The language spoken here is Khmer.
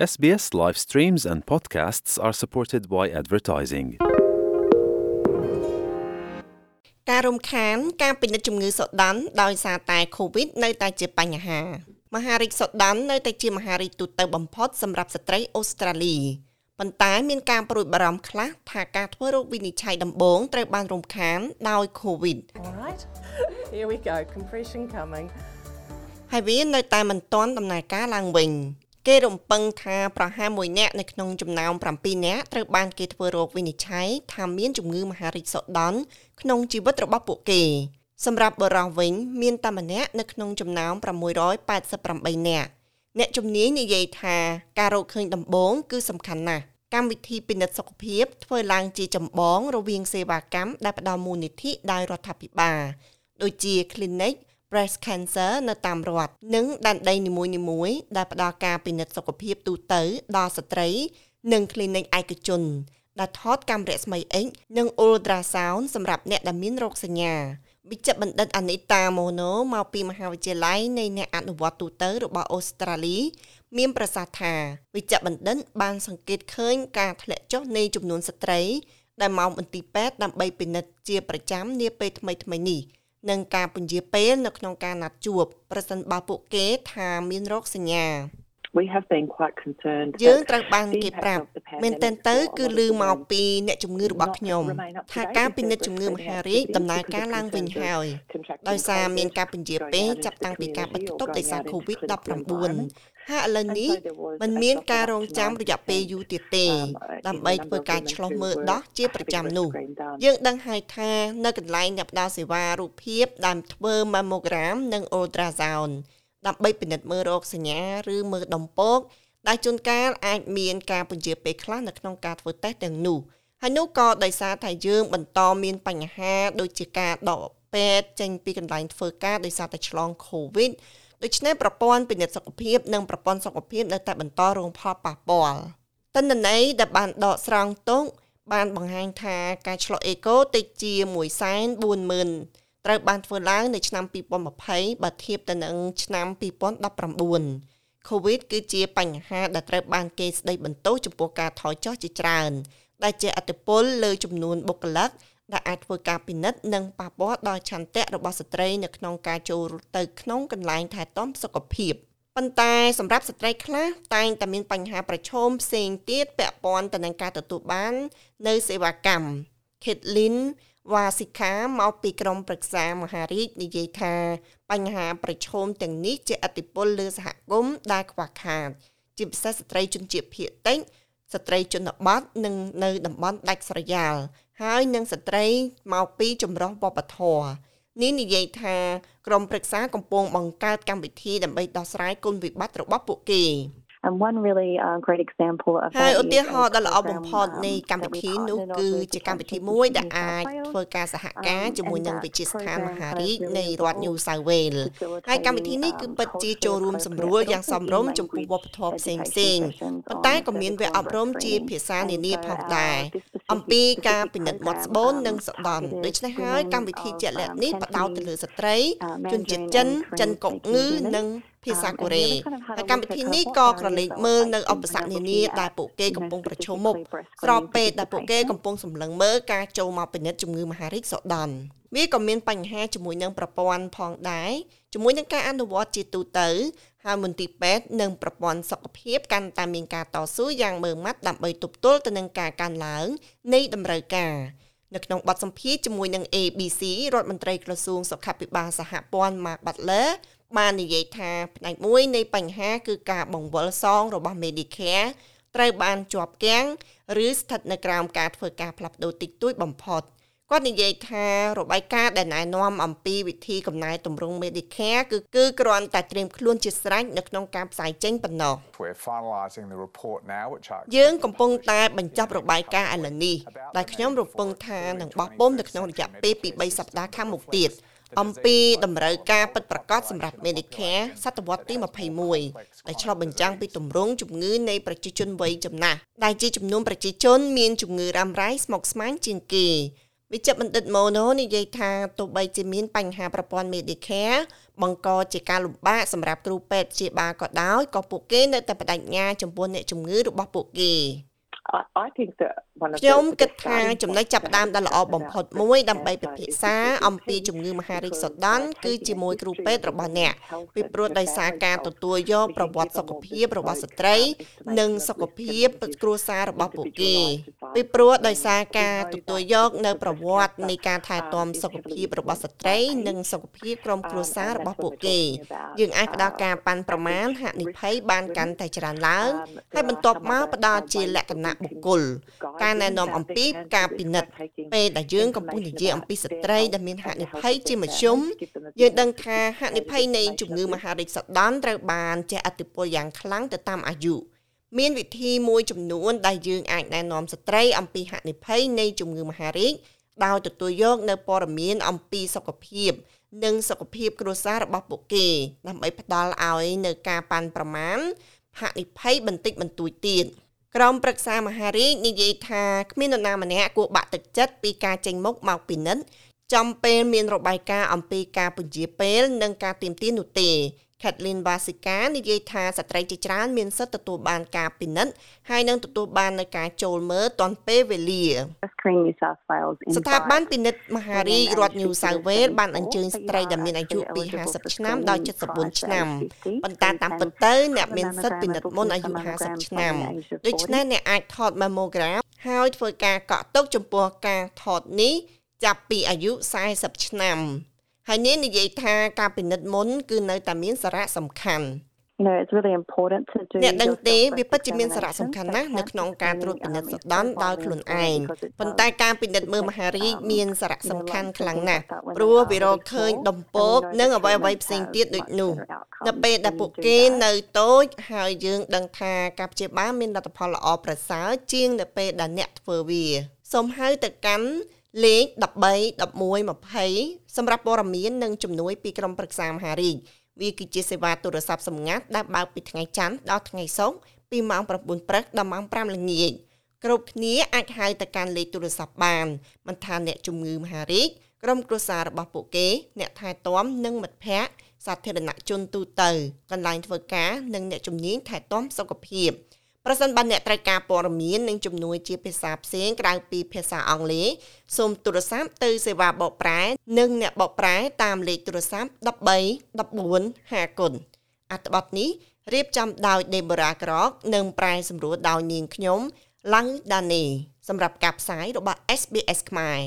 SBS live streams and podcasts are supported by advertising. ការរំខានការពិនិត្យជំងឺសូដានដោយសារតែ COVID នៅតែជាបញ្ហា មហារីកសូដាននៅតែជាមហារីកទូទៅបំផុតសម្រាប់ស្ត្រីអូស្ត្រាលីប៉ុន្តែមានការព្រួយបារម្ភខ្លះថាការធ្វើរោគវិនិច្ឆ័យដំបូងត្រូវបានរំខានដោយ COVID All right. Here we go. Compression coming. ហើយវានៅតែមិនទាន់ដំណើរការឡើងវិញ គេរំពឹងថាប្រហែល1នាក់នៅក្នុងចំណោម7នាក់ត្រូវបានគេធ្វើរោគវិនិច្ឆ័យថាមានជំងឺមហារីកសូដន់ក្នុងជីវិតរបស់ពួកគេសម្រាប់បរិសវិញមានតែម្នាក់នៅក្នុងចំណោម688នាក់អ្នកជំនាញនិយាយថាការរកឃើញដំបូងគឺសំខាន់ណាស់កម្មវិធីពិនិត្យសុខភាពធ្វើឡើងជាចម្បងរវាងសេវាកម្មដែលផ្ដល់មូលនិធិដោយរដ្ឋាភិបាលដូចជា clinic breast cancer នៅតាមរដ្ឋនិងដែនដីនីមួយៗដែលផ្ដល់ការពិនិត្យសុខភាពទូទៅដល់ស្ត្រី និង clinic ឯកជនដែលថតកាំរស្មី X និង ultrasound សម្រាប់អ្នកដែលមានរោគសញ្ញាវិជ្ជបណ្ឌិតអានីតាម៉ូណូមកពីមហាវិទ្យាល័យនៃអ្នកអនុវត្តទូទៅរបស់អូស្ត្រាលី មានប្រសាសន៍ថាវិជ្ជបណ្ឌិតបានសង្កេតឃើញការធ្លាក់ចុះនៃចំនួនស្ត្រីដែលមកមន្ទីរពេទ្យដើម្បីពិនិត្យជាប្រចាំនាពេលថ្មីៗនេះ និងការពន្យាពេលនៅក្នុងការណាត់ជួបប្រសិនបើពួកគេថាមានរោគសញ្ញា we have been quite concerned យើងត្រូវបានគេប្រាប់មែនទែនទៅគឺឮមកពីអ្នកជំងឺរបស់ខ្ញុំថាការពិនិត្យជំងឺមហារីកដំណើរការឡើងវិញហើយដោយសារមានការពន្យាពេលចាប់តាំងពីការបិទគប់ដោយសារ COVID-19 ហើយឥឡូវនេះมันមានការរងចាំរយៈពេលយូរទៀតទេ ដើម្បីធ្វើការឆ្លោះមើលដោះជាប្រចាំនោះយើងដឹងហើយថានៅកន្លែងអ្នកផ្ដល់សេវារូបភាពដែលធ្វើ mammogram និង ultrasound ដើម្បីពិនិត្យមើលរោគសញ្ញាឬមើលដំពកដែលជួនកាលអាចមានការពន្យាពេលខ្លះនៅក្នុងការធ្វើតេស្តទាំងនោះហើយនោះក៏ដោយសារតែយើងបន្តមានបញ្ហាដូចជាការដកពេទ្យចេញពីកន្លែងធ្វើការដោយសារតែឆ្លង COVID ដូច្នេះប្រព័ន្ធពិនិត្យសុខភាពនិងប្រព័ន្ធសុខភាពនៅតែបន្តរងផលប៉ះពាល់តន្ន័យដែលបានដកស្រង់ទុកបានបង្ហាញថាការឆ្លុះអេកូតិចជា140,000ត្រូវបានធ្វើឡើងនៅឆ្នាំ2020បើធៀបទៅនឹងឆ្នាំ2019 COVID គឺជាបញ្ហាដែលត្រូវបានគេស្ដីបន្ទោសចំពោះការថយចុះជាច្រើនដែលជាអតិពលលើចំនួនបុគ្គលិក ដែលអាចធ្វើការពិនិត្យនិងប៉ះពាល់ដល់ឆន្ទៈរបស់ស្ត្រីនៅក្នុងការចូលទៅក្នុងកន្លែងថែទាំសុខភាពប៉ុន្តែសម្រាប់ស្ត្រីខ្លះតែងតែមានបញ្ហាប្រឈមផ្សេងទៀតពាក់ព័ន្ធទៅនឹងការទទួលបាននៅសេវាកម្ម Caitlin វ៉ាស៊ីខាមកពីក្រមប្រឹក្សាមហារាជនិយាយថាបញ្ហាប្រឈមទាំងនេះជាអតិពលលើសហគមន៍ដែលខ្វះខាត ជាពិសេសស្ត្រីជនជាតិភាគតិចស្ត្រីជនបទនិងនៅតំបន់ដាច់ស្រយាល ហើយនិងស្ត្រីមកពីចម្រុះវប្បធម៌នេះនិយាយថាក្រមប្រឹក្សាកំពុងបង្កើតកម្មវិធីដើម្បីដោះស្រាយគុណវិបត្តិរបស់ពួកគេ And one really uh, great example of ហើយឧទាហរណ៍ដ៏ល្អបំផុតនៃកម្មវិធីនោះគឺជាកម្មវិធីមួយដែលអាចធ្វើការសហការជាមួយនឹងវិទ្យាស្ថានមហារាជនៃរដ្ឋ New South Wales ហើយកម្មវិធីនេះគឺពិតជាចូលរួមសម្រួលយ៉ាងសមរម្យចំពោះវប្បធម៌ផ្សេងផ្សេងប៉ុន្តែក៏មានវគ្គអប់រំជាភាសានានាផងដែរអំពីការពិនិត្យមាត់ស្បូននិងសដន់ដូច្នេះហើយកម្មវិធីជាក់លាក់នេះផ្ដោតទៅលើស្ត្រីជនជាតិចិនចិនកុកងឺនិង ភាសាកូរ៉េហើយកម្មវិធីនេះក៏ក្រឡេកមើលនៅឧបសគ្គនានាដែលពួកគេកំពុងប្រឈមមុខស្របពេលដែលពួកគេកំពុងសម្លឹងមើលការចូលមកពិនិត្យជំងឺមហារីកសូដន់វាក៏មានបញ្ហាជាមួយនឹងប្រព័ន្ធផងដែរជាមួយនឹងការអនុវត្តជាទូទៅហើយមន្ទីរពេទ្យនិងប្រព័ន្ធសុខភាពកាន់តែមានការតស៊ូយ៉ាងម៉ឺងម៉ាត់ដើម្បីទប់ទល់ទៅនឹងការកើនឡើងនៃតម្រូវការនៅក្នុងបទសម្ភាសន៍ជាមួយនឹង ABC រដ្ឋមន្ត្រីក្រសួងសុខាភិបាលសហព័ន្ធ Mark Butler បាននិយាយថាផ្នែកមួយនៃបញ្ហាគឺការបង្វិលសងរបស់ Medicare ត្រូវបានជាប់គាំងឬស្ថិតនៅក្រោមការធ្វើការផ្លាស់ប្ដូរតិចតួចបំផុតគាត់និយាយថារបាយការណ៍ដែលណែនាំអំពីវិធីកំណែទម្រង់ Medicare គឺគឺគ្រាន់តែត្រៀមខ្លួនជាស្រេចនៅក្នុងការផ្សាយចេញប៉ុណ្ណោះ We're finalising the report now which I យើងកំពុងតែបញ្ចប់របាយការណ៍ឥឡូវនេះដែលខ្ញុំរំពឹងថានឹងបោះពុម្ពនៅក្នុងរយៈពេលពី3សប្តាហ៍ខាងមុខទៀត អំពីតម្រូវការពិតប្រាកដសម្រាប់ Medicare សតវត្សទី21ដែលឆ្លុះបញ្ចាំងពីទម្រង់ជំងឺនៃប្រជាជនវ័យចំណាស់ដែលជាចំនួនប្រជាជន មានជំងឺរ៉ាំរ៉ៃស្មុគស្មាញជាងគេវិជ្ជបណ្ឌិតម៉ូណូនិយាយថាទោះបីជាមានបញ្ហាប្រព័ន្ធ Medicare បង្កជាការលំបាកសម្រាប់គ្រូពេទ្យព្យាបាលក៏ដោយក៏ពួកគេនៅតែបដិញ្ញាចំពោះអ្នកជំងឺរបស់ពួកគេ I think that ខ្ញុំគិតថាចំណុចចាប់ផ្ដើមដ៏ល្អបំផុតមួយដើម្បីពិភាក្សាអំពីជំងឺមហារីកសូដន់គឺជាមួយគ្រូពេទ្យរបស់អ្នកពីព្រោះដោយសារការទទួលយកប្រវត្តិសុខភាពរបស់ស្ត្រី និងសុខភាពគ្រួសាររបស់ពួកគេពីព្រោះដោយសារការទទួលយកនៅប្រវត្តិនៃការថែទាំសុខភាពរបស់ស្ត្រី និងសុខភាពក្រុមគ្រួសាររបស់ពួកគេយើងអាចផ្ដល់ការប៉ាន់ប្រមាណហានិភ័យបានកាន់តែច្រើនឡើងហើយបន្ទាប់មកផ្ដល់ជាលក្ខណៈបុគ្គលការណែនាំអំពីការពិនិត្យពេលដែលយើងកំពុងនិយាយអំពីស្ត្រីដែលមានហានិភ័យជាមធ្យមយើងដឹងថាហានិភ័យនៃជំងឺមហារីកសដន់ត្រូវបានជះឥទ្ធិពលយ៉ាងខ្លាំងទៅតាមអាយុមានវិធីមួយចំនួនដែលយើងអាចណែនាំស្ត្រីអំពីហានិភ័យនៃជំងឺមហារីកដោយទទួលយកនៅព័ត៌មានអំពីសុខភាព និងសុខភាពគ្រួសាររបស់ពួកគេដើម្បីផ្ដល់ឲ្យនៅការប៉ាន់ប្រមាណហានិភ័យបន្តិចបន្តួចទៀត ក្រុមប្រឹក្សាមហារាជនិយាយថាគ្មាននរណាម្នាក់គួរបាក់ទឹកចិត្តពីការចេញមុខមកពិនិត្យចំពេលមានរបាយការណ៍អំពីការពន្យាពេលនិងការទៀមទានោះទេ Kathleen Vasika និយាយថាស្ត្រីជាច្រើនមានសិទ្ធិទទួលបានការពិនិត្យហើយនឹងទទួលបាននូវការចូលមើលទាន់ពេលវេលាស្ថាប័នពិនិត្យមហារីករដ្ឋ New South Wales បានអញ្ជើញស្ត្រីដែលមានអាយុពី50ឆ្នាំដល់74ឆ្នាំប៉ុន្តែតាមពិតទៅអ្នកមានសិទ្ធិពិនិត្យមុនអាយុ50ឆ្នាំដូច្នេះអ្នកអាចថត mammogram ហើយធ្វើការកក់ទុកចំពោះការថតនេះចាប់ពីអាយុ40ឆ្នាំ ហើយនាងនិយាយថាការពិនិត្យមុនគឺនៅតែមានសារៈសំខាន់ You know it's really important to do អ្នកដឹងទេវាពិតជាមានសារៈសំខាន់ណាស់នៅក្នុងការត្រួតពិនិត្យសដន់ដោយខ្លួនឯងប៉ុន្តែការពិនិត្យមើលមហារីកមានសារៈសំខាន់ខ្លាំងណាស់ព្រោះវារកឃើញដំពកនិងអ្វីអ្វីផ្សេងទៀតដូចនោះនៅពេលដែលពួកគេនៅតូចហើយយើងដឹងថាការព្យាបាលមានលទ្ធផលល្អប្រសើរជាងនៅពេលដែលអ្នកធ្វើវាសូមហៅទៅកាន់ លេខ13 11 20សម្រាប់ព័ត៌មាននិងជំនួយពីក្រុមប្រឹក្សាមហារាជវាគឺជាសេវាទូរស័ព្ទសម្ងាត់ដែលបើកពីថ្ងៃច័ន្ទដល់ថ្ងៃសុក្រពីម៉ោង9ព្រឹកដល់ម៉ោង5ល្ងាចគ្រប់គ្នាអាចហៅទៅកាន់លេខទូរស័ព្ទបានមិនថាអ្នកជំងឺមហារីកក្រុមគ្រួសាររបស់ពួកគេ អ្នកថែទាំនិងមិត្តភ័ក្តិសាធារណជនទូទៅកន្លែងធ្វើការនិងអ្នកជំនាញថែទាំសុខភាព។ ប្រសិនបើអ្នកត្រូវការព័ត៌មាននិងជំនួយជាភាសាផ្សេងក្រៅពីភាសាអង់គ្លេសសូមទូរស័ព្ទទៅសេវាបកប្រែ និងអ្នកបកប្រែតាមលេខទូរស័ព្ទ13 14 50គុណអត្ថបទនេះរៀបចំដោយ Deborah Krok និងប្រែសម្រួលដោយនាងខ្ញុំ Lang Dane សម្រាប់ការផ្សាយរបស់ SBS ខ្មែរ